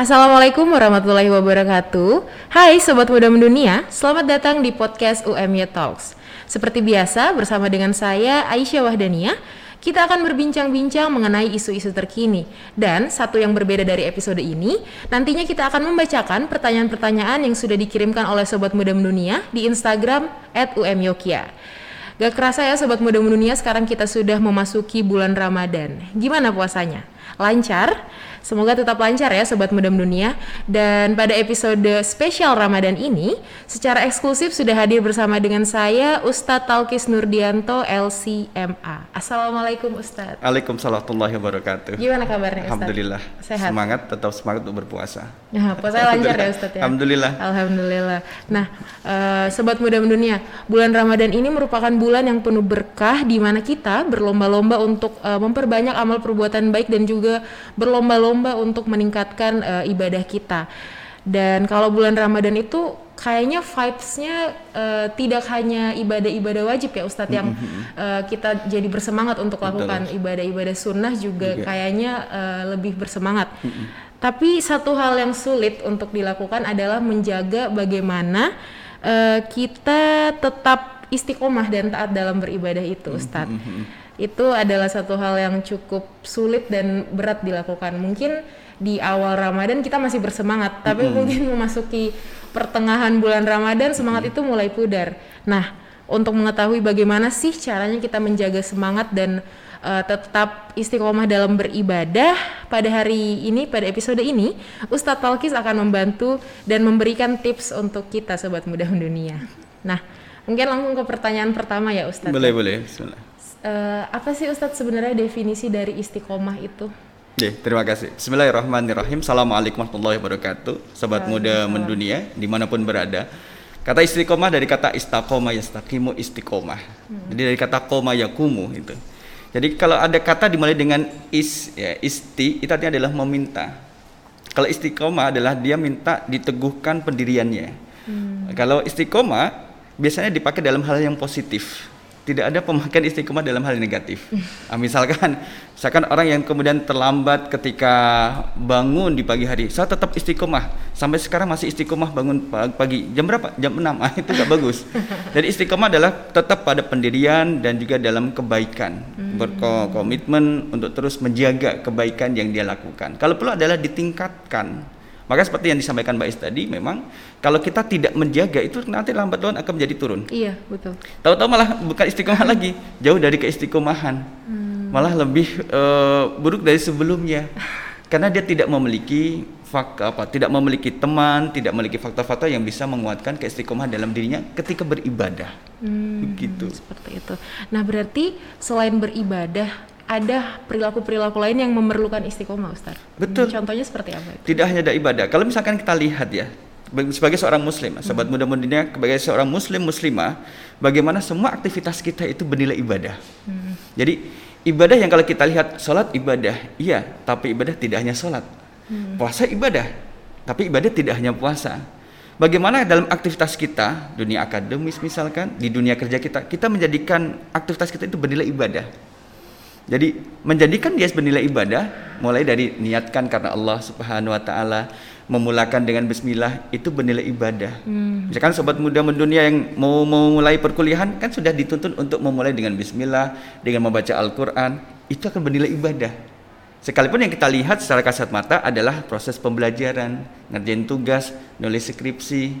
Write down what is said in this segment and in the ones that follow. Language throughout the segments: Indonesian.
Assalamualaikum warahmatullahi wabarakatuh. Hai Sobat Muda Mendunia, selamat datang di podcast UMY Talks. Seperti biasa, bersama dengan saya Aisyah Wahdania, kita akan berbincang-bincang mengenai isu-isu terkini. Dan satu yang berbeda dari episode ini, nantinya kita akan membacakan pertanyaan-pertanyaan yang sudah dikirimkan oleh Sobat Muda Mendunia di Instagram @umyokia. Gak kerasa ya Sobat Muda Mendunia, sekarang kita sudah memasuki bulan Ramadan. Gimana puasanya? Lancar? Semoga tetap lancar ya Sobat Muda Dunia. Dan pada episode spesial Ramadan ini, secara eksklusif sudah hadir bersama dengan saya Ustadz Talkis Nurdianto LCMA. Assalamualaikum Ustadz. Waalaikumsalam warahmatullahi wabarakatuh. Gimana kabarnya Ustadz? Alhamdulillah. Sehat. Semangat, tetap semangat untuk berpuasa. Nah, puasa lancar ya Ustadz ya. Alhamdulillah. Alhamdulillah. Nah, uh, Sobat Muda Dunia, bulan Ramadan ini merupakan bulan yang penuh berkah di mana kita berlomba-lomba untuk uh, memperbanyak amal perbuatan baik dan juga berlomba-lomba berlomba untuk meningkatkan uh, ibadah kita. Dan kalau bulan Ramadan itu kayaknya vibesnya uh, tidak hanya ibadah-ibadah wajib ya Ustadz yang uh, kita jadi bersemangat untuk lakukan ibadah-ibadah sunnah juga, juga. kayaknya uh, lebih bersemangat. Tapi satu hal yang sulit untuk dilakukan adalah menjaga bagaimana uh, kita tetap istiqomah dan taat dalam beribadah itu Ustadz itu adalah satu hal yang cukup sulit dan berat dilakukan. Mungkin di awal Ramadan kita masih bersemangat, tapi mungkin memasuki pertengahan bulan Ramadan semangat itu mulai pudar. Nah, untuk mengetahui bagaimana sih caranya kita menjaga semangat dan uh, tetap istiqomah dalam beribadah pada hari ini pada episode ini Ustadz Talkis akan membantu dan memberikan tips untuk kita sobat muda dunia. Nah, mungkin langsung ke pertanyaan pertama ya Ustadz. Boleh, boleh. Bismillah uh, apa sih Ustadz sebenarnya definisi dari istiqomah itu? Oke, terima kasih. Bismillahirrahmanirrahim. Assalamualaikum warahmatullahi wabarakatuh. Sobat muda mendunia, di mana pun berada. Kata istiqomah dari kata istaqomah yastaqimu istiqomah. Hmm. Jadi dari kata koma yakumu itu. Jadi kalau ada kata dimulai dengan is ya isti itu artinya adalah meminta. Kalau istiqomah adalah dia minta diteguhkan pendiriannya. Hmm. Kalau istiqomah biasanya dipakai dalam hal yang positif tidak ada pemakaian istiqomah dalam hal negatif. Nah, misalkan, misalkan orang yang kemudian terlambat ketika bangun di pagi hari, saya tetap istiqomah. Sampai sekarang masih istiqomah bangun pagi. Jam berapa? Jam 6. Ah, itu gak bagus. Jadi istiqomah adalah tetap pada pendirian dan juga dalam kebaikan. Hmm. Berkomitmen untuk terus menjaga kebaikan yang dia lakukan. Kalau perlu adalah ditingkatkan maka seperti yang disampaikan Mbak Is tadi, memang kalau kita tidak menjaga itu nanti lambat laun akan menjadi turun. Iya, betul. Tahu-tahu malah bukan istiqomah lagi, jauh dari keistiqomahan. Hmm. Malah lebih uh, buruk dari sebelumnya. Karena dia tidak memiliki fakta apa, tidak memiliki teman, tidak memiliki fakta-fakta yang bisa menguatkan keistiqomahan dalam dirinya ketika beribadah. Hmm, Begitu. Seperti itu. Nah, berarti selain beribadah ada perilaku-perilaku lain yang memerlukan istiqomah Ustaz. Betul. Contohnya seperti apa? Itu? Tidak hanya ada ibadah. Kalau misalkan kita lihat ya, sebagai seorang muslim, hmm. sahabat muda mudinya sebagai seorang muslim muslimah, bagaimana semua aktivitas kita itu bernilai ibadah. Hmm. Jadi ibadah yang kalau kita lihat sholat ibadah, iya, tapi ibadah tidak hanya sholat. Hmm. Puasa ibadah, tapi ibadah tidak hanya puasa. Bagaimana dalam aktivitas kita, dunia akademis misalkan, di dunia kerja kita, kita menjadikan aktivitas kita itu bernilai ibadah. Jadi menjadikan dia bernilai ibadah mulai dari niatkan karena Allah Subhanahu wa taala, memulakan dengan bismillah itu bernilai ibadah. Hmm. Misalkan sobat muda mendunia yang mau memulai perkuliahan kan sudah dituntun untuk memulai dengan bismillah, dengan membaca Al-Qur'an, itu akan bernilai ibadah. Sekalipun yang kita lihat secara kasat mata adalah proses pembelajaran, ngerjain tugas, nulis skripsi,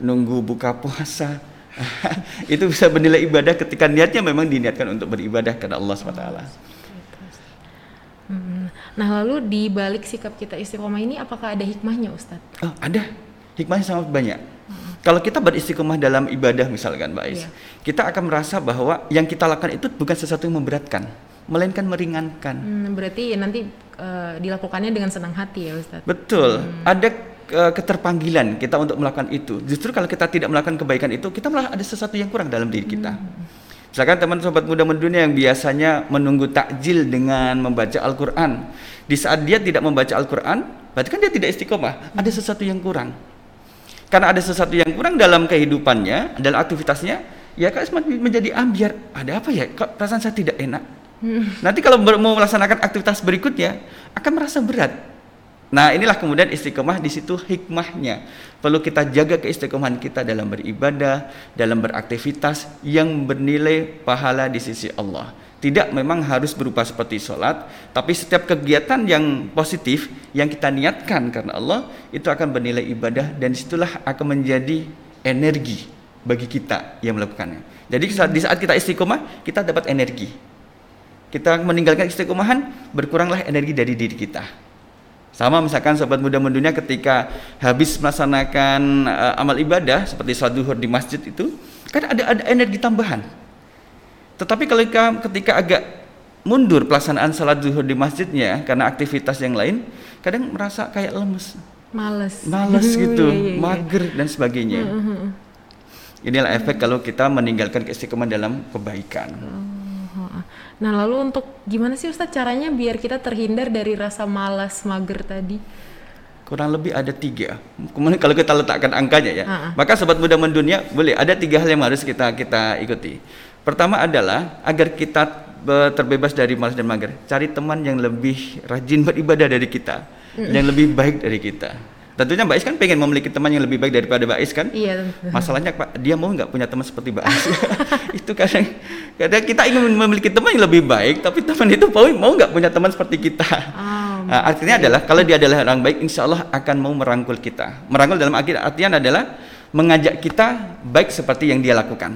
nunggu buka puasa. itu bisa bernilai ibadah ketika niatnya memang diniatkan untuk beribadah kepada Allah SWT. Nah lalu di balik sikap kita istiqomah ini apakah ada hikmahnya Ustadz? Oh, ada hikmahnya sangat banyak. Hmm. Kalau kita beristiqomah dalam ibadah misalkan Mbak Ais, iya. kita akan merasa bahwa yang kita lakukan itu bukan sesuatu yang memberatkan, melainkan meringankan. Hmm, berarti nanti uh, dilakukannya dengan senang hati ya Ustadz? Betul, hmm. ada uh, keterpanggilan kita untuk melakukan itu. Justru kalau kita tidak melakukan kebaikan itu, kita malah ada sesuatu yang kurang dalam diri kita. Hmm. Misalkan teman sobat muda mendunia yang biasanya menunggu takjil dengan membaca Al-Quran. Di saat dia tidak membaca Al-Quran, berarti kan dia tidak istiqomah. Ada sesuatu yang kurang. Karena ada sesuatu yang kurang dalam kehidupannya, dalam aktivitasnya, ya kan menjadi ambiar. Ada apa ya? Kok perasaan saya tidak enak? Hmm. Nanti kalau mau melaksanakan aktivitas berikutnya, akan merasa berat. Nah, inilah kemudian istiqomah di situ hikmahnya. Perlu kita jaga keistiqomahan kita dalam beribadah, dalam beraktivitas yang bernilai pahala di sisi Allah. Tidak memang harus berupa seperti sholat, tapi setiap kegiatan yang positif yang kita niatkan karena Allah itu akan bernilai ibadah dan di situlah akan menjadi energi bagi kita yang melakukannya. Jadi di saat kita istiqomah, kita dapat energi. Kita meninggalkan istiqomahan, berkuranglah energi dari diri kita. Sama misalkan sobat muda mendunia ketika habis melaksanakan uh, amal ibadah seperti sholat duhur di masjid itu, kan ada ada energi tambahan. Tetapi kalau ketika agak mundur pelaksanaan salat duhur di masjidnya karena aktivitas yang lain, kadang merasa kayak lemes. Males. Males gitu, iya, iya, iya. mager dan sebagainya. Inilah efek kalau kita meninggalkan keistiqomahan dalam kebaikan. Oh. Nah lalu untuk gimana sih Ustadz caranya biar kita terhindar dari rasa malas mager tadi? Kurang lebih ada tiga. Kemudian kalau kita letakkan angkanya ya, uh-uh. maka sobat muda mendunia boleh ada tiga hal yang harus kita kita ikuti. Pertama adalah agar kita terbebas dari malas dan mager, cari teman yang lebih rajin beribadah dari kita, mm. yang lebih baik dari kita. Tentunya Mbak Is kan pengen memiliki teman yang lebih baik daripada Mbak Is kan? Iya. Tentu. Masalahnya Pak, dia mau nggak punya teman seperti Mbak Is? itu kadang, kadang kita ingin memiliki teman yang lebih baik, tapi teman itu mau mau nggak punya teman seperti kita. Oh, nah, artinya adalah kalau dia adalah orang baik, insya Allah akan mau merangkul kita. Merangkul dalam artian adalah mengajak kita baik seperti yang dia lakukan.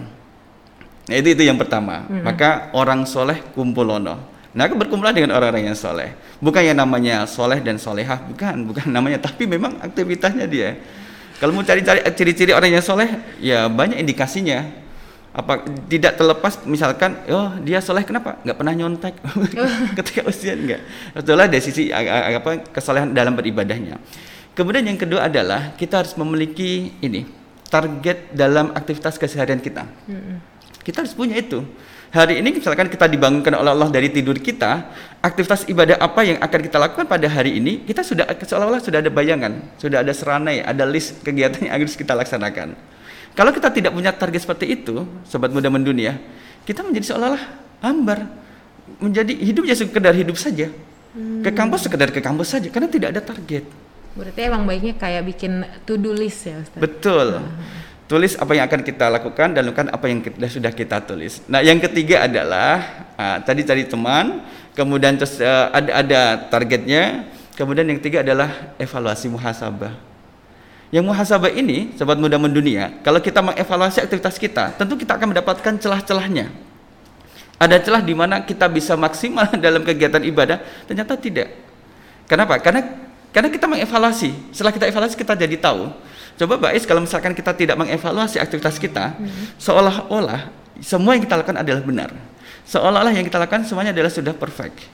Nah itu itu yang pertama. Hmm. Maka orang soleh kumpulono Nah, aku berkumpul dengan orang-orang yang soleh. Bukan yang namanya soleh dan solehah, bukan, bukan namanya. Tapi memang aktivitasnya dia. Kalau mau cari-cari ciri-ciri orang yang soleh, ya banyak indikasinya. Apa tidak terlepas misalkan, oh dia soleh kenapa? Nggak pernah nyontek. Ketika usia enggak. Itulah dari sisi apa kesolehan dalam beribadahnya. Kemudian yang kedua adalah kita harus memiliki ini target dalam aktivitas keseharian kita. Kita harus punya itu hari ini misalkan kita dibangunkan oleh Allah dari tidur kita, aktivitas ibadah apa yang akan kita lakukan pada hari ini, kita sudah seolah-olah sudah ada bayangan, sudah ada seranai, ada list kegiatan yang harus kita laksanakan. Kalau kita tidak punya target seperti itu, sobat muda mendunia, kita menjadi seolah-olah hambar, menjadi hidup ya sekedar hidup saja. Hmm. Ke kampus sekedar ke kampus saja karena tidak ada target. Berarti emang baiknya kayak bikin to-do list ya, Ustaz. Betul. Hmm tulis apa yang akan kita lakukan dan lakukan apa yang kita, sudah kita tulis. Nah, yang ketiga adalah uh, tadi cari teman, kemudian terus uh, ada ada targetnya, kemudian yang ketiga adalah evaluasi muhasabah. Yang muhasabah ini, sobat muda mendunia, kalau kita mengevaluasi aktivitas kita, tentu kita akan mendapatkan celah-celahnya. Ada celah di mana kita bisa maksimal dalam kegiatan ibadah, ternyata tidak. Kenapa? Karena karena kita mengevaluasi. Setelah kita evaluasi kita jadi tahu Coba Mbak Is kalau misalkan kita tidak mengevaluasi aktivitas kita, hmm. seolah-olah semua yang kita lakukan adalah benar. Seolah-olah yang kita lakukan semuanya adalah sudah perfect.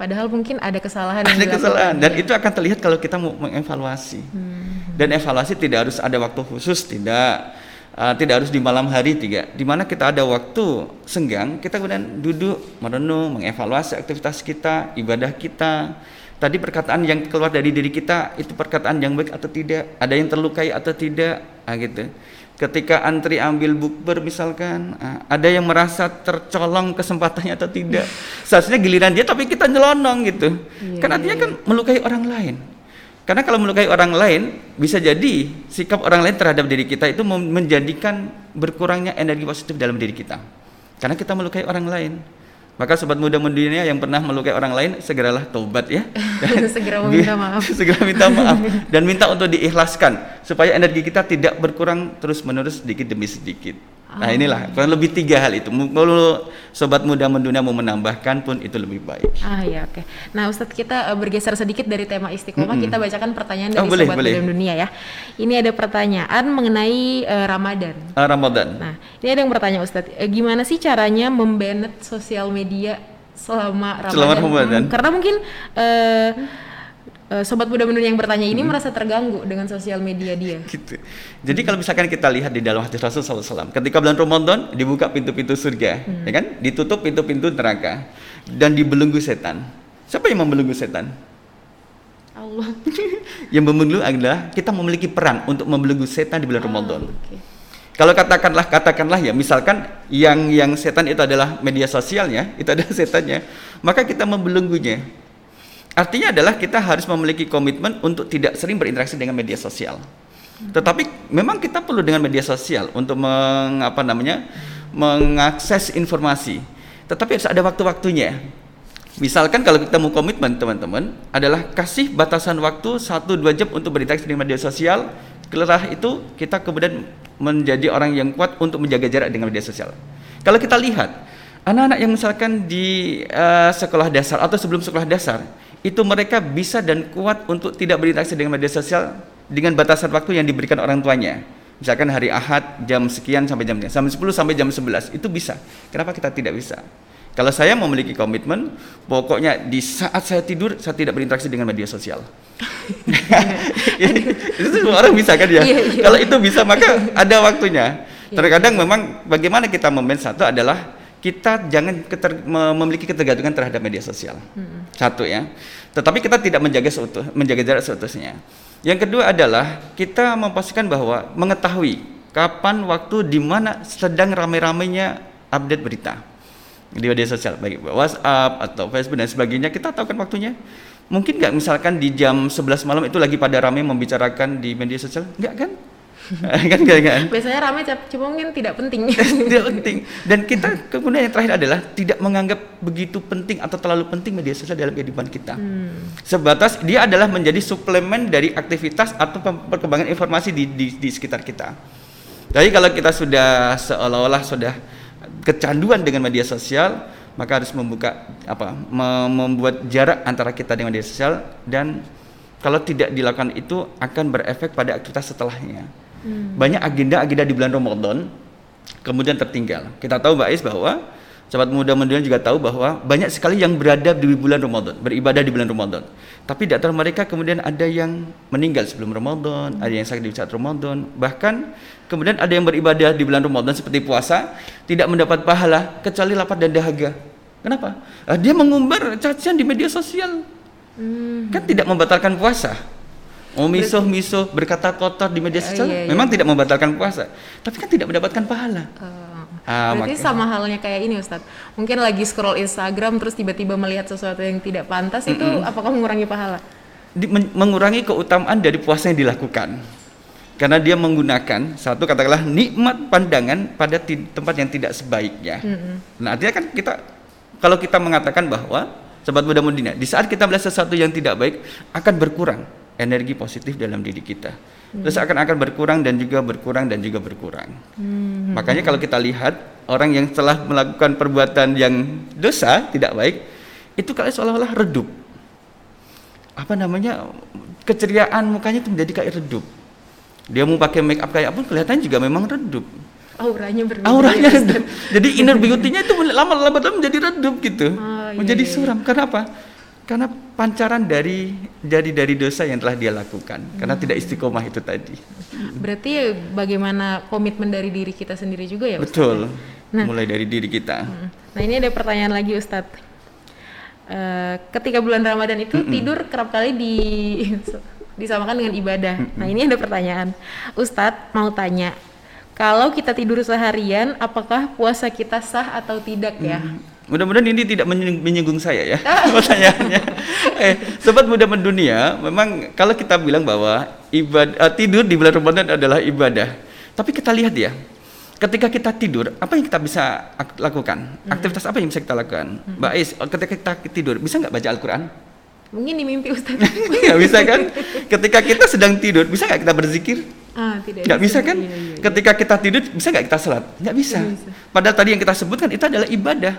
Padahal mungkin ada kesalahan. Ada kesalahan dan ya. itu akan terlihat kalau kita mau mengevaluasi. Hmm. Dan evaluasi tidak harus ada waktu khusus, tidak uh, tidak harus di malam hari tidak. Di mana kita ada waktu senggang, kita kemudian duduk merenung, mengevaluasi aktivitas kita, ibadah kita Tadi perkataan yang keluar dari diri kita itu perkataan yang baik atau tidak? Ada yang terlukai atau tidak? Nah, gitu. Ketika antri ambil bukber misalkan, ah, ada yang merasa tercolong kesempatannya atau tidak? Seharusnya giliran dia tapi kita nyelonong gitu. Yeah, kan artinya yeah, kan iya. melukai orang lain. Karena kalau melukai orang lain bisa jadi sikap orang lain terhadap diri kita itu menjadikan berkurangnya energi positif dalam diri kita. Karena kita melukai orang lain. Maka sobat muda mendunia yang pernah melukai orang lain segeralah taubat ya. Dan segera minta maaf. segera minta maaf dan minta untuk diikhlaskan supaya energi kita tidak berkurang terus-menerus sedikit demi sedikit. Nah inilah kurang lebih tiga hal itu. Kalau sobat muda mendunia mau menambahkan pun itu lebih baik. Ah ya oke. Okay. Nah Ustadz kita uh, bergeser sedikit dari tema istiqomah. Mm -hmm. Kita bacakan pertanyaan dari oh, boleh, sobat boleh. muda mendunia ya. Ini ada pertanyaan mengenai uh, Ramadan. Ah, Ramadan. Nah ini ada yang bertanya Ustadz, e, gimana sih caranya membanet sosial media selama Ramadan? Selama Ramadan. Hmm, karena mungkin uh, uh, sobat muda mendunia yang bertanya ini hmm. merasa terganggu dengan sosial media dia. Gitu. Jadi kalau misalkan kita lihat di dalam hadis Rasul SAW, ketika bulan Ramadan dibuka pintu-pintu surga, hmm. ya kan? Ditutup pintu-pintu neraka dan dibelenggu setan. Siapa yang membelenggu setan? Allah. yang membelenggu adalah kita memiliki peran untuk membelenggu setan di bulan oh, Ramadan. Okay. Kalau katakanlah katakanlah ya misalkan yang yang setan itu adalah media sosialnya, itu adalah setannya, maka kita membelenggunya Artinya adalah kita harus memiliki komitmen untuk tidak sering berinteraksi dengan media sosial. Tetapi memang kita perlu dengan media sosial untuk mengapa namanya mengakses informasi. Tetapi harus ada waktu-waktunya. Misalkan kalau kita mau komitmen teman-teman adalah kasih batasan waktu 1-2 jam untuk berinteraksi dengan media sosial. Setelah itu kita kemudian menjadi orang yang kuat untuk menjaga jarak dengan media sosial. Kalau kita lihat anak-anak yang misalkan di uh, sekolah dasar atau sebelum sekolah dasar itu mereka bisa dan kuat untuk tidak berinteraksi dengan media sosial dengan batasan waktu yang diberikan orang tuanya. Misalkan hari Ahad jam sekian sampai jam jam 10 sampai jam 11 itu bisa. Kenapa kita tidak bisa? Kalau saya memiliki komitmen, pokoknya di saat saya tidur saya tidak berinteraksi dengan media sosial. itu semua orang bisa kan ya. Iya, iya. Kalau itu bisa maka ada waktunya. Iya. Terkadang memang bagaimana kita memen satu adalah kita jangan keter, memiliki ketergantungan terhadap media sosial. Hmm. Satu ya. Tetapi kita tidak menjaga seutuh, menjaga jarak seutuhnya. Yang kedua adalah kita memastikan bahwa mengetahui kapan waktu di mana sedang ramai-ramainya update berita di media sosial baik WhatsApp atau Facebook dan sebagainya kita tahu kan waktunya mungkin nggak misalkan di jam 11 malam itu lagi pada ramai membicarakan di media sosial nggak kan kan gak, kan? Biasanya ramai cuma mungkin tidak penting. Tidak penting. Dan kita kemudian yang terakhir adalah tidak menganggap begitu penting atau terlalu penting media sosial dalam kehidupan kita. Hmm. sebatas dia adalah menjadi suplemen dari aktivitas atau perkembangan informasi di, di, di sekitar kita. Jadi kalau kita sudah seolah-olah sudah kecanduan dengan media sosial maka harus membuka apa membuat jarak antara kita dengan media sosial dan kalau tidak dilakukan itu akan berefek pada aktivitas setelahnya. Hmm. Banyak agenda-agenda di bulan Ramadan kemudian tertinggal. Kita tahu Mbak Ais bahwa sahabat muda muda juga tahu bahwa banyak sekali yang berada di bulan Ramadan, beribadah di bulan Ramadan. Tapi di antara mereka kemudian ada yang meninggal sebelum Ramadan, ada yang sakit di saat Ramadan, bahkan Kemudian ada yang beribadah di bulan Ramadan seperti puasa, tidak mendapat pahala kecuali lapar dan dahaga. Kenapa? Ah, dia mengumbar cacian di media sosial. Hmm. Kan tidak membatalkan puasa. Oh misuh misuh berkata kotor di media sosial iya, iya. memang tidak membatalkan puasa, tapi kan tidak mendapatkan pahala. Uh, ah, berarti sama halnya kayak ini Ustadz. Mungkin lagi scroll Instagram terus tiba-tiba melihat sesuatu yang tidak pantas mm -mm. itu apakah mengurangi pahala? Di, men mengurangi keutamaan dari puasa yang dilakukan karena dia menggunakan satu katakanlah nikmat pandangan pada tempat yang tidak sebaiknya. Mm-hmm. Nah, artinya kan kita kalau kita mengatakan bahwa sobat muda mudina, di saat kita melihat sesuatu yang tidak baik akan berkurang energi positif dalam diri kita. Mm-hmm. Terus akan akan berkurang dan juga berkurang dan juga berkurang. Mm-hmm. Makanya kalau kita lihat orang yang telah melakukan perbuatan yang dosa tidak baik itu kalau seolah-olah redup. Apa namanya? keceriaan mukanya itu menjadi kayak redup dia mau pakai make up kayak pun kelihatan juga memang redup auranya berbeda auranya ya, redup jadi inner beauty-nya itu lama-lama menjadi redup gitu oh, iya, menjadi iya. suram karena apa karena pancaran dari jadi dari dosa yang telah dia lakukan hmm. karena tidak istiqomah itu tadi berarti bagaimana komitmen dari diri kita sendiri juga ya Ustaz? betul nah, mulai dari diri kita hmm. nah ini ada pertanyaan lagi Ustadz uh, ketika bulan Ramadan itu mm -mm. tidur kerap kali di disamakan dengan ibadah. Mm-hmm. Nah ini ada pertanyaan, Ustadz mau tanya, kalau kita tidur seharian, apakah puasa kita sah atau tidak ya? Mm-hmm. Mudah-mudahan ini tidak menyinggung saya ya pertanyaannya. eh, sobat muda mendunia, memang kalau kita bilang bahwa ibadah uh, tidur di bulan Ramadan adalah ibadah, tapi kita lihat ya, ketika kita tidur, apa yang kita bisa lakukan? Hmm. Aktivitas apa yang bisa kita lakukan? Hmm. Mbak Ais, ketika kita tidur, bisa nggak baca Al-Quran? Mungkin di mimpi Ustaz. Nggak bisa kan? Ketika kita sedang tidur, bisa nggak kita berzikir? Ah, tidak. Nggak bisa, bisa kan? Iya, iya, iya. Ketika kita tidur, bisa nggak kita sholat? Nggak bisa. bisa. Padahal tadi yang kita sebutkan itu adalah ibadah.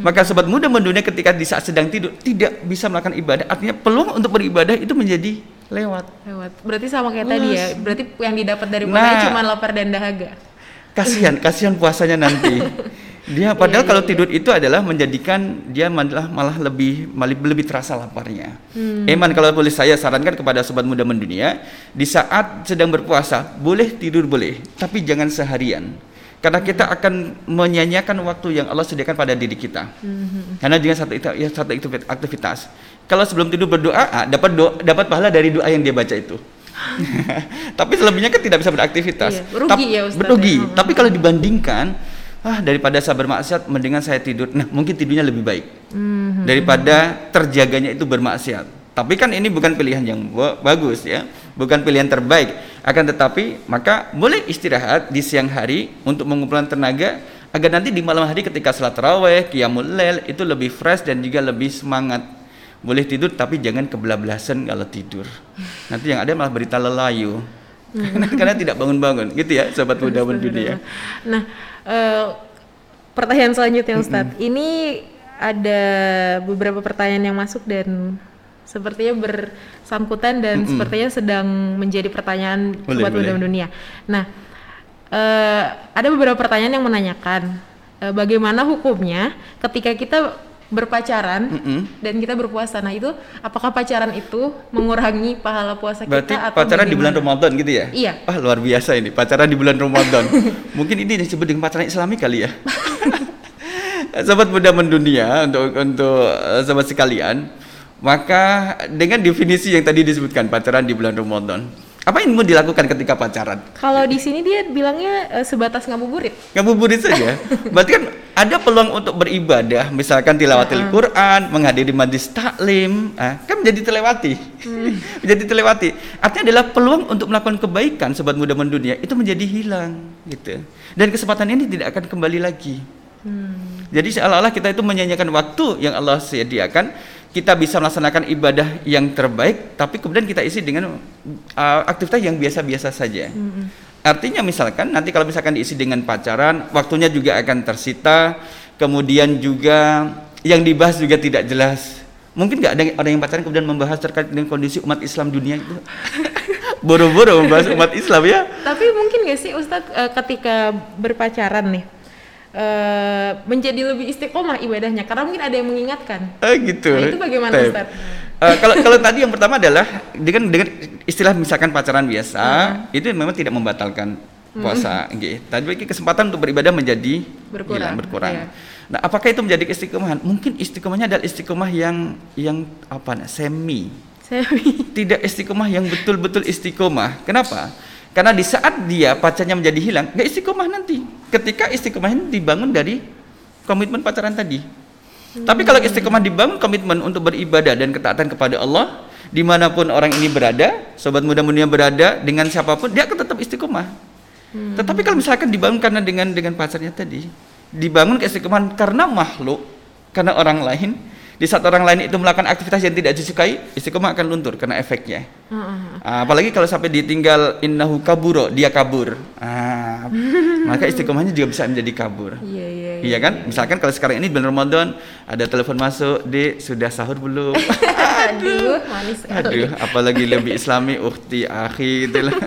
Maka sobat muda mendunia ketika di saat sedang tidur tidak bisa melakukan ibadah, artinya peluang untuk beribadah itu menjadi lewat. Lewat. Berarti sama kayak tadi ya. Berarti yang didapat dari puasa nah, cuma lapar dan dahaga. Kasihan, kasihan puasanya nanti. Dia padahal yeah, kalau yeah, tidur yeah. itu adalah menjadikan dia malah malah lebih malah lebih terasa laparnya. Hmm. Eman kalau boleh saya sarankan kepada sobat muda mendunia, di saat sedang berpuasa boleh tidur boleh, tapi jangan seharian. Karena kita akan menyanyiakan waktu yang Allah sediakan pada diri kita. Hmm. Karena dengan satu itu ya satu itu aktivitas. Kalau sebelum tidur berdoa, ah, dapat doa, dapat pahala dari doa yang dia baca itu. tapi selebihnya kan tidak bisa beraktivitas. Iya, rugi ya Ustaz. Berugi. Ya. Tapi kalau dibandingkan ah daripada saya bermaksiat mendingan saya tidur nah mungkin tidurnya lebih baik hmm. daripada terjaganya itu bermaksiat. Tapi kan ini bukan pilihan yang bagus ya, bukan pilihan terbaik. Akan tetapi maka boleh istirahat di siang hari untuk mengumpulkan tenaga agar nanti di malam hari ketika salat tarawih, qiyamul lail itu lebih fresh dan juga lebih semangat. Boleh tidur tapi jangan kebelablasan kalau tidur. Nanti yang ada malah berita lelayu. Hmm. Karena tidak bangun-bangun gitu ya sobat muda dunia. Nah, uh, pertanyaan selanjutnya Ustadz. -hmm. Ini ada beberapa pertanyaan yang masuk dan sepertinya bersangkutan dan mm -hmm. sepertinya sedang menjadi pertanyaan boleh, buat muda dunia. Nah, uh, ada beberapa pertanyaan yang menanyakan uh, bagaimana hukumnya ketika kita berpacaran mm -hmm. dan kita berpuasa. Nah, itu apakah pacaran itu mengurangi pahala puasa Berarti kita atau pacaran bagaimana? di bulan Ramadan gitu ya? Iya. Wah, luar biasa ini. Pacaran di bulan Ramadan. Mungkin ini disebut dengan pacaran Islami kali ya. sobat muda mendunia untuk untuk uh, sobat sekalian maka dengan definisi yang tadi disebutkan pacaran di bulan Ramadan, apa yang mau dilakukan ketika pacaran? Kalau di sini dia bilangnya uh, sebatas ngabuburit. Ngabuburit saja. Berarti kan ada peluang untuk beribadah, misalkan tilawatil uh -uh. Quran, menghadiri majlis taklim, uh, kan menjadi terlewati. Hmm. menjadi terlewati. Artinya adalah peluang untuk melakukan kebaikan sobat muda mendunia itu menjadi hilang gitu. Dan kesempatan ini tidak akan kembali lagi. Hmm. Jadi seolah-olah kita itu menyanyikan waktu yang Allah sediakan kita bisa melaksanakan ibadah yang terbaik, tapi kemudian kita isi dengan uh, aktivitas yang biasa-biasa saja. Mm-hmm. Artinya misalkan nanti kalau misalkan diisi dengan pacaran, waktunya juga akan tersita, kemudian juga yang dibahas juga tidak jelas. Mungkin nggak ada orang yang pacaran kemudian membahas terkait dengan kondisi umat Islam dunia itu. Boro-boro membahas umat Islam ya. Tapi mungkin nggak sih Ustadz uh, ketika berpacaran nih, Uh, menjadi lebih istiqomah ibadahnya karena mungkin ada yang mengingatkan. Oh gitu. Nah, itu bagaimana Taip. Ustaz? Uh, kalau kalau tadi yang pertama adalah dengan dengan istilah misalkan pacaran biasa uh. itu memang tidak membatalkan puasa uh. gitu. Tapi kesempatan untuk beribadah menjadi berkurang. Gila, berkurang. Iya. Nah, apakah itu menjadi istiqomahan? Mungkin istiqomahnya adalah istiqomah yang yang apa? Semi. Semi. Tidak istiqomah yang betul-betul istiqomah. Kenapa? Karena di saat dia pacarnya menjadi hilang, nggak istiqomah nanti. Ketika istiqomah ini dibangun dari komitmen pacaran tadi. Hmm. Tapi kalau istiqomah dibangun komitmen untuk beribadah dan ketaatan kepada Allah, di mana pun orang ini berada, sobat muda muda berada dengan siapa pun, dia akan tetap istiqomah. Hmm. Tetapi kalau misalkan dibangun karena dengan dengan pacarnya tadi, dibangun keistiqomahan karena makhluk, karena orang lain, di saat orang lain itu melakukan aktivitas yang tidak disukai, istiqomah akan luntur karena efeknya. Uh, apalagi kalau sampai ditinggal innahu kaburo, dia kabur. Uh, maka istiqomahnya juga bisa menjadi kabur. Iya, yeah, yeah, iya kan? Misalkan kalau sekarang ini bulan Ramadan ada telepon masuk, "Di, sudah sahur belum?" Aduh, manis sekali. Aduh, apalagi lebih islami, uhti, akhi gitu lah.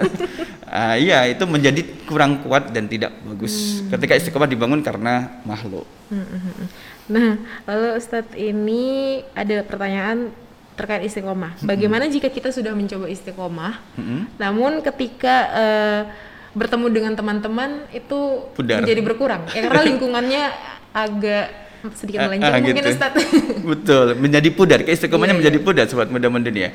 Uh, iya, itu menjadi kurang kuat dan tidak bagus. Hmm. Ketika istiqomah dibangun karena makhluk. Hmm, hmm, hmm. Nah, lalu Ustadz ini ada pertanyaan terkait istiqomah. Bagaimana jika kita sudah mencoba istiqomah, mm-hmm. namun ketika uh, bertemu dengan teman-teman itu Pudar. menjadi berkurang, ya karena lingkungannya agak sedikit melenceng ah, ah, mungkin gitu. Ustadz. Betul, menjadi pudar. Keistiqomahnya yeah, menjadi yeah. pudar, sobat muda dunia.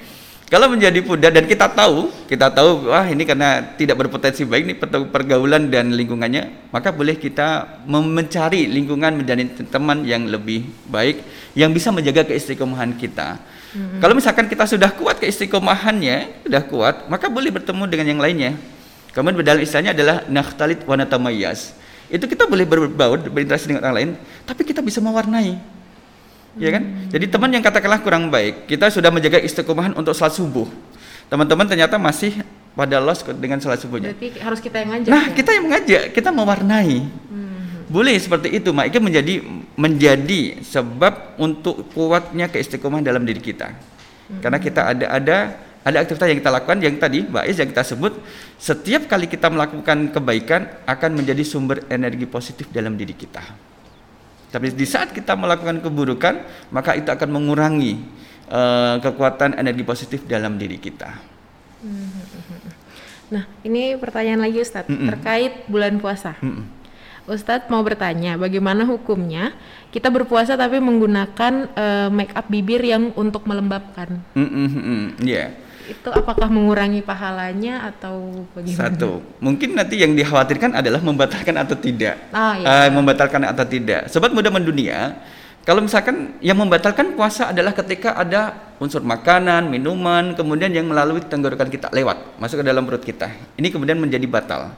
Kalau menjadi pudar dan kita tahu, kita tahu wah ini karena tidak berpotensi baik nih pergaulan dan lingkungannya, maka boleh kita mencari lingkungan menjadi teman yang lebih baik yang bisa menjaga keistiqomahan kita. Mm-hmm. Kalau misalkan kita sudah kuat keistiqomahannya, sudah kuat, maka boleh bertemu dengan yang lainnya. Kemudian berdalil istilahnya adalah nakhtalit wa natamayaz. Itu kita boleh berbaur, berinteraksi dengan orang lain, tapi kita bisa mewarnai ya kan? Jadi teman yang katakanlah kurang baik, kita sudah menjaga istiqomahan untuk sholat subuh. Teman-teman ternyata masih pada loss dengan sholat subuhnya. Berarti harus kita yang ngajak. Nah, ya? kita yang mengajak, kita mewarnai. Hmm. Boleh seperti itu, Mak. Itu menjadi menjadi sebab untuk kuatnya keistiqomahan dalam diri kita. Hmm. Karena kita ada ada ada aktivitas yang kita lakukan yang tadi Mbak Is yang kita sebut setiap kali kita melakukan kebaikan akan menjadi sumber energi positif dalam diri kita. Tapi di saat kita melakukan keburukan, maka itu akan mengurangi uh, kekuatan energi positif dalam diri kita. Nah, ini pertanyaan lagi Ustadz mm -mm. terkait bulan puasa. Mm -mm. Ustadz mau bertanya, bagaimana hukumnya kita berpuasa tapi menggunakan uh, make up bibir yang untuk melembabkan? Mm -mm, yeah itu apakah mengurangi pahalanya atau bagaimana? Satu, mungkin nanti yang dikhawatirkan adalah membatalkan atau tidak. Ah, iya. uh, membatalkan atau tidak. Sobat muda mendunia, Kalau misalkan yang membatalkan puasa adalah ketika ada unsur makanan, minuman, kemudian yang melalui tenggorokan kita lewat masuk ke dalam perut kita. Ini kemudian menjadi batal.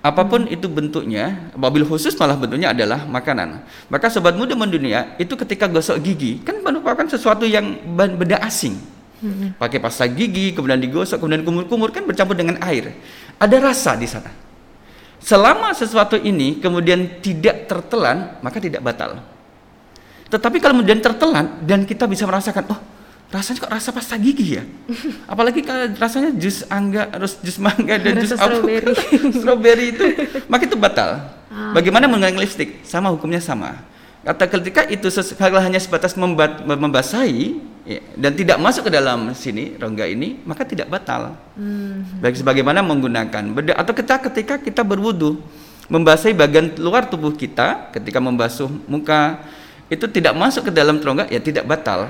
Apa pun itu bentuknya, mobil khusus malah bentuknya adalah makanan. Maka sobat muda mendunia itu ketika gosok gigi kan merupakan sesuatu yang benda asing. Hmm. Pakai pasta gigi, kemudian digosok, kemudian kumur-kumur kan bercampur dengan air. Ada rasa di sana. Selama sesuatu ini kemudian tidak tertelan, maka tidak batal. Tetapi kalau kemudian tertelan dan kita bisa merasakan, oh rasanya kok rasa pasta gigi ya? Apalagi kalau rasanya jus angga, harus jus mangga dan jus strawberry. strawberry itu, maka itu batal. Ah. Bagaimana menggunakan lipstick? Sama hukumnya sama. Kata ketika itu hanya sebatas membat, membasahi ya, dan tidak masuk ke dalam sini rongga ini, maka tidak batal. Hmm. Baik sebagaimana menggunakan beda atau ketika ketika kita berwudu membasahi bagian luar tubuh kita ketika membasuh muka itu tidak masuk ke dalam rongga ya tidak batal.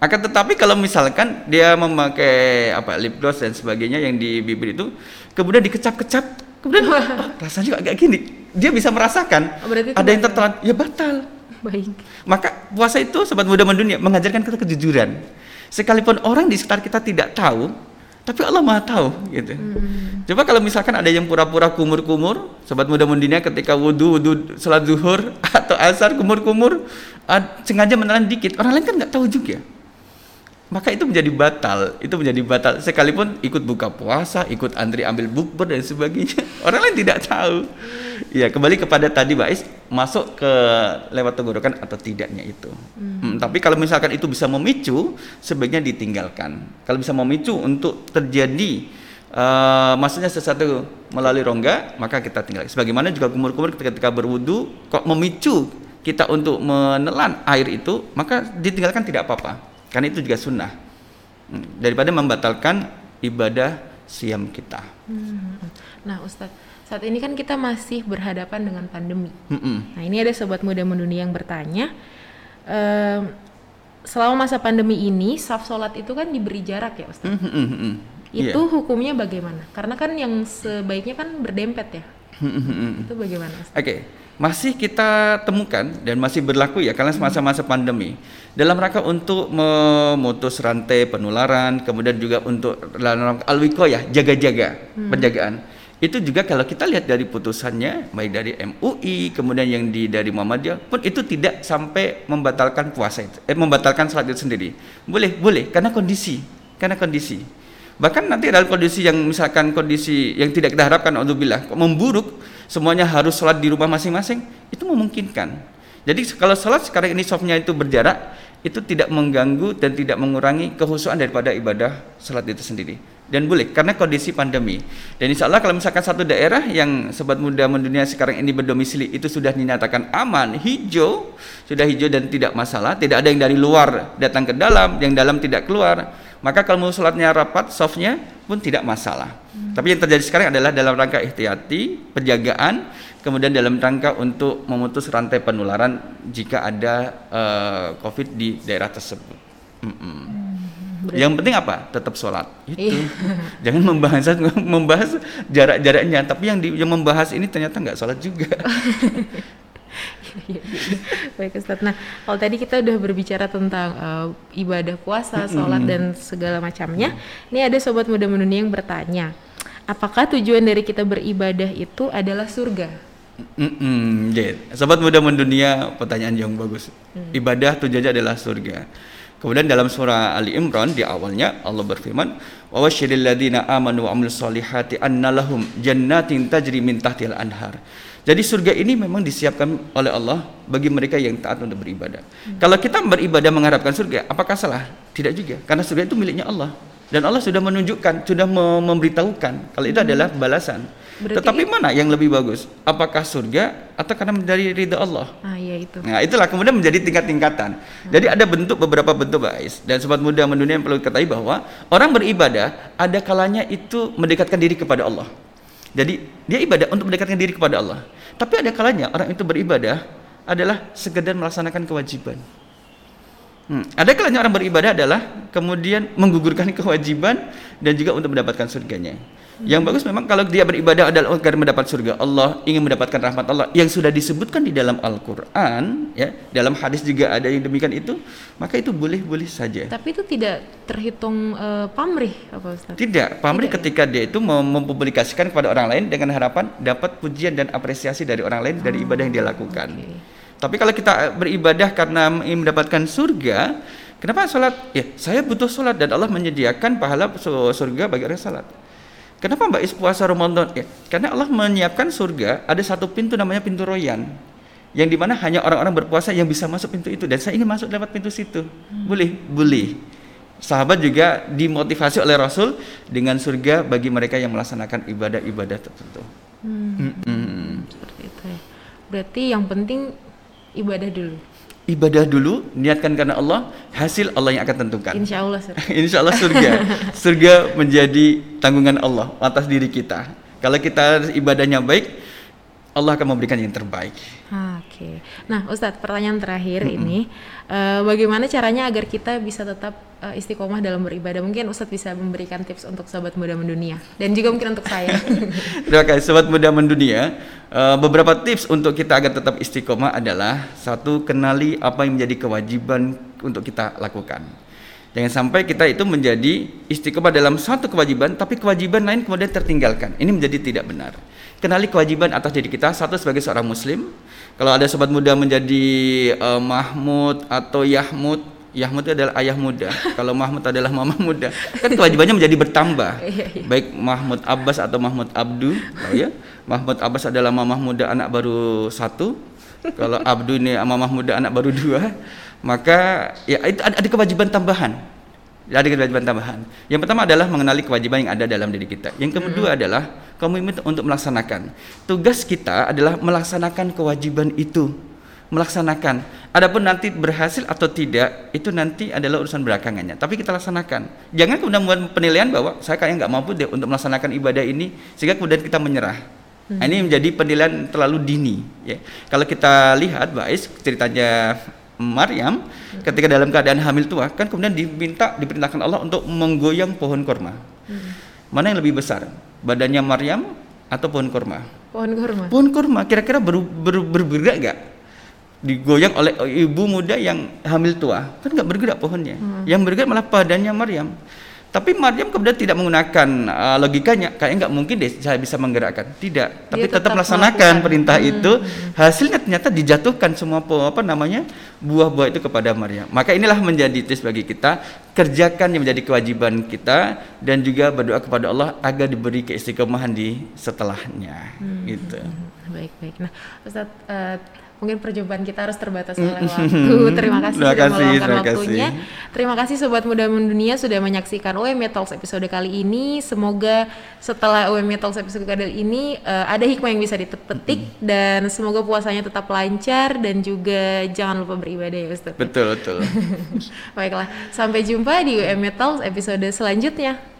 Akan tetapi kalau misalkan dia memakai apa lip gloss dan sebagainya yang di bibir itu kemudian dikecap-kecap kemudian oh, rasanya agak gini? Dia bisa merasakan oh, ada yang tertelan. Ya batal. Baik. Maka puasa itu sobat muda mendunia mengajarkan kita kejujuran. Sekalipun orang di sekitar kita tidak tahu tapi Allah maha tahu gitu. Hmm. coba kalau misalkan ada yang pura-pura kumur-kumur sobat muda mendunia ketika wudhu wudhu sholat zuhur atau asar kumur-kumur sengaja menelan dikit. Orang lain kan nggak tahu juga maka itu menjadi batal itu menjadi batal. Sekalipun ikut buka puasa ikut antri ambil bukber dan sebagainya orang lain tidak tahu. Ya kembali kepada tadi Bais masuk ke lewat tenggorokan atau tidaknya itu. Hmm. Hmm, tapi kalau misalkan itu bisa memicu sebaiknya ditinggalkan. Kalau bisa memicu untuk terjadi uh, maksudnya sesuatu melalui rongga maka kita tinggal sebagaimana juga kumur-kumur ketika, ketika berwudu kok memicu kita untuk menelan air itu maka ditinggalkan tidak apa-apa karena itu juga sunnah hmm, daripada membatalkan ibadah siam kita. Hmm. Nah, Ustadz, saat ini kan kita masih berhadapan dengan pandemi. Hmm. Nah, ini ada sobat muda mendunia yang bertanya, ehm, selama masa pandemi ini, saf sholat itu kan diberi jarak ya, Ustadz. Hmm. Itu yeah. hukumnya bagaimana? Karena kan yang sebaiknya kan berdempet ya. Itu bagaimana? Oke. Okay masih kita temukan dan masih berlaku ya karena masa-masa pandemi dalam rangka untuk memutus rantai penularan kemudian juga untuk alwiko ya jaga-jaga hmm. penjagaan. Itu juga kalau kita lihat dari putusannya baik dari MUI kemudian yang di dari Muhammadiyah pun itu tidak sampai membatalkan puasa itu eh, membatalkan salat itu sendiri. Boleh boleh karena kondisi karena kondisi bahkan nanti dalam kondisi yang misalkan kondisi yang tidak kita harapkan bilang memburuk semuanya harus sholat di rumah masing-masing, itu memungkinkan. Jadi kalau sholat sekarang ini softnya itu berjarak, itu tidak mengganggu dan tidak mengurangi kehusuan daripada ibadah sholat itu sendiri. Dan boleh, karena kondisi pandemi. Dan insya Allah kalau misalkan satu daerah yang sobat muda mendunia sekarang ini berdomisili itu sudah dinyatakan aman, hijau, sudah hijau dan tidak masalah, tidak ada yang dari luar datang ke dalam, yang dalam tidak keluar, maka kalau mau sholatnya rapat, softnya pun tidak masalah. Hmm. Tapi yang terjadi sekarang adalah dalam rangka ihtiyati, penjagaan, kemudian dalam rangka untuk memutus rantai penularan jika ada uh, COVID di daerah tersebut. Mm -mm. Hmm, yang penting apa? Tetap sholat. Itu. Iya. Jangan membahas membahas jarak-jaraknya. Tapi yang di, yang membahas ini ternyata nggak sholat juga. Iya, iya, iya. Baik Ustaz. Nah, kalau tadi kita udah berbicara tentang uh, ibadah puasa, sholat dan segala macamnya. Ini ada sobat muda mendunia yang bertanya, apakah tujuan dari kita beribadah itu adalah surga? Mm -mm, Sobat muda mendunia, pertanyaan yang bagus. Mm. Ibadah tujuannya adalah surga. Kemudian dalam surah Ali Imran di awalnya Allah berfirman, "Wa wasyiril ladzina amanu wa amilus solihati annalahum jannatin tajri min tahtil anhar." Jadi surga ini memang disiapkan oleh Allah bagi mereka yang taat untuk beribadah. Hmm. Kalau kita beribadah mengharapkan surga, apakah salah? Tidak juga, karena surga itu miliknya Allah. Dan Allah sudah menunjukkan, sudah memberitahukan kalau itu hmm. adalah balasan. Berarti Tetapi mana yang lebih bagus? Apakah surga atau karena dari ridha Allah? Ah, iya itu. Nah, itulah kemudian menjadi tingkat-tingkatan. Hmm. Jadi ada bentuk beberapa bentuk guys. Dan sobat muda mendunia yang perlu ketahui bahwa orang beribadah ada kalanya itu mendekatkan diri kepada Allah. Jadi dia ibadah untuk mendekatkan diri kepada Allah. Tapi ada kalanya orang itu beribadah adalah sekedar melaksanakan kewajiban. Hmm. Ada kalanya orang beribadah adalah kemudian menggugurkan kewajiban dan juga untuk mendapatkan surganya. Yang bagus memang kalau dia beribadah adalah agar mendapat surga Allah, ingin mendapatkan rahmat Allah yang sudah disebutkan di dalam Al-Qur'an, ya. Dalam hadis juga ada yang demikian itu, maka itu boleh-boleh saja. Tapi itu tidak terhitung uh, pamrih apa Ustaz? Tidak, pamrih tidak, ya? ketika ya? dia itu mempublikasikan kepada orang lain dengan harapan dapat pujian dan apresiasi dari orang lain oh, dari ibadah yang dia lakukan. Okay. Tapi kalau kita beribadah karena ingin mendapatkan surga, kenapa sholat? Ya, saya butuh sholat dan Allah menyediakan pahala surga bagi orang sholat. Kenapa Mbak Is puasa Ramadan? Ya, karena Allah menyiapkan surga ada satu pintu namanya pintu royan yang di mana hanya orang-orang berpuasa yang bisa masuk pintu itu dan saya ingin masuk lewat pintu situ. Hmm. Boleh, boleh. Sahabat juga dimotivasi oleh Rasul dengan surga bagi mereka yang melaksanakan ibadah-ibadah tertentu. Hmm. Hmm. Seperti itu ya. Berarti yang penting ibadah dulu ibadah dulu, niatkan karena Allah, hasil Allah yang akan tentukan. Insya Allah surga. Insya Allah surga. surga menjadi tanggungan Allah atas diri kita. Kalau kita ibadahnya baik, Allah akan memberikan yang terbaik. Oke. Okay. Nah, Ustadz, pertanyaan terakhir mm -hmm. ini, uh, bagaimana caranya agar kita bisa tetap uh, istiqomah dalam beribadah? Mungkin Ustadz bisa memberikan tips untuk sobat muda mendunia dan juga mungkin untuk saya. Terima kasih, sobat muda mendunia. Uh, beberapa tips untuk kita agar tetap istiqomah adalah satu, kenali apa yang menjadi kewajiban untuk kita lakukan. Jangan sampai kita itu menjadi istiqomah dalam satu kewajiban, tapi kewajiban lain kemudian tertinggalkan. Ini menjadi tidak benar. Kenali kewajiban atas diri kita, satu sebagai seorang muslim. Kalau ada sobat muda menjadi uh, Mahmud atau Yahmud, Yahmud itu adalah ayah muda. Kalau Mahmud adalah mama muda, kan kewajibannya menjadi bertambah. Iya, iya. Baik Mahmud Abbas atau Mahmud Abdu, oh ya. Mahmud Abbas adalah mama muda anak baru satu. Kalau Abdu ini mama muda anak baru dua maka ya itu ada, ada kewajiban tambahan ada kewajiban tambahan yang pertama adalah mengenali kewajiban yang ada dalam diri kita yang kedua hmm. adalah komitmen untuk melaksanakan tugas kita adalah melaksanakan kewajiban itu melaksanakan adapun nanti berhasil atau tidak itu nanti adalah urusan belakangannya tapi kita laksanakan jangan kemudian membuat penilaian bahwa saya kayaknya nggak mampu deh untuk melaksanakan ibadah ini sehingga kemudian kita menyerah hmm. ini menjadi penilaian terlalu dini ya kalau kita lihat Bais ceritanya Maryam ketika dalam keadaan hamil tua kan kemudian diminta diperintahkan Allah untuk menggoyang pohon korma. Hmm. Mana yang lebih besar? Badannya Maryam atau pohon korma? Pohon korma. Pohon korma kira-kira ber, ber, bergerak nggak? Digoyang oleh ibu muda yang hamil tua kan nggak bergerak pohonnya. Hmm. Yang bergerak malah badannya Maryam. Tapi Maryam kemudian tidak menggunakan uh, logikanya, kayaknya nggak mungkin deh saya bisa menggerakkan. Tidak, tapi tetap, tetap melaksanakan perintah hmm. itu. Hasilnya ternyata dijatuhkan semua apa namanya buah-buah itu kepada Maryam. Maka inilah menjadi tes bagi kita, kerjakan yang menjadi kewajiban kita dan juga berdoa kepada Allah agar diberi keistiqomahan di setelahnya. Hmm. Gitu. Baik baik. Nah, Ustaz uh, mungkin perjumpaan kita harus terbatas oleh waktu. Terima kasih terima sudah kasih, meluangkan waktunya. Kasih. Terima kasih sobat muda mendunia sudah menyaksikan UMY Talks episode kali ini. Semoga setelah UMY Talks episode kali ini uh, ada hikmah yang bisa dipetik mm -hmm. dan semoga puasanya tetap lancar dan juga jangan lupa beribadah ya Ustaz. Betul betul. Baiklah, sampai jumpa di UMY Talks episode selanjutnya.